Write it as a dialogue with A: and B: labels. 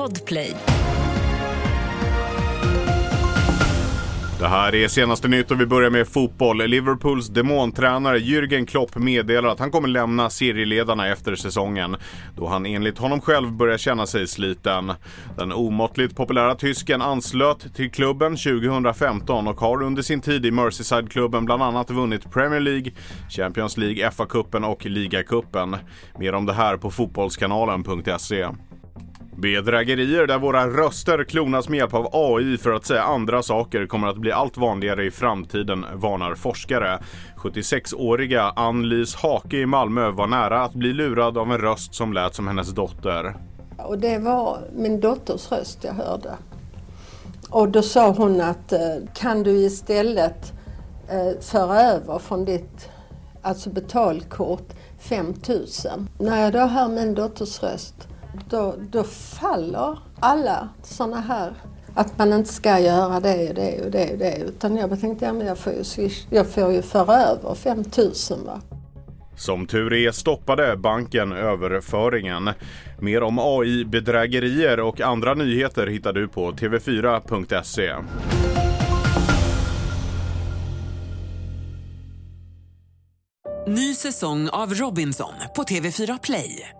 A: Podplay.
B: Det här är senaste nytt och vi börjar med fotboll. Liverpools demontränare Jürgen Klopp meddelar att han kommer lämna serieledarna efter säsongen då han enligt honom själv börjar känna sig sliten. Den omåttligt populära tysken anslöt till klubben 2015 och har under sin tid i Merseyside-klubben bland annat vunnit Premier League, Champions League, FA-cupen och Ligacupen. Mer om det här på fotbollskanalen.se. Bedrägerier där våra röster klonas med hjälp av AI för att säga andra saker kommer att bli allt vanligare i framtiden, varnar forskare. 76-åriga Ann-Lis Hake i Malmö var nära att bli lurad av en röst som lät som hennes dotter.
C: Och det var min dotters röst jag hörde. Och då sa hon att eh, kan du istället eh, föra över från ditt alltså betalkort 5000. När jag då hör min dotters röst då, då faller alla sådana här att man inte ska göra det och det och det och det. Utan jag tänkte, ja men jag får ju, swish, jag får ju föra över 5000 va.
B: Som tur är stoppade banken överföringen. Mer om AI-bedrägerier och andra nyheter hittar du på tv4.se.
D: Ny säsong av Robinson på TV4 Play.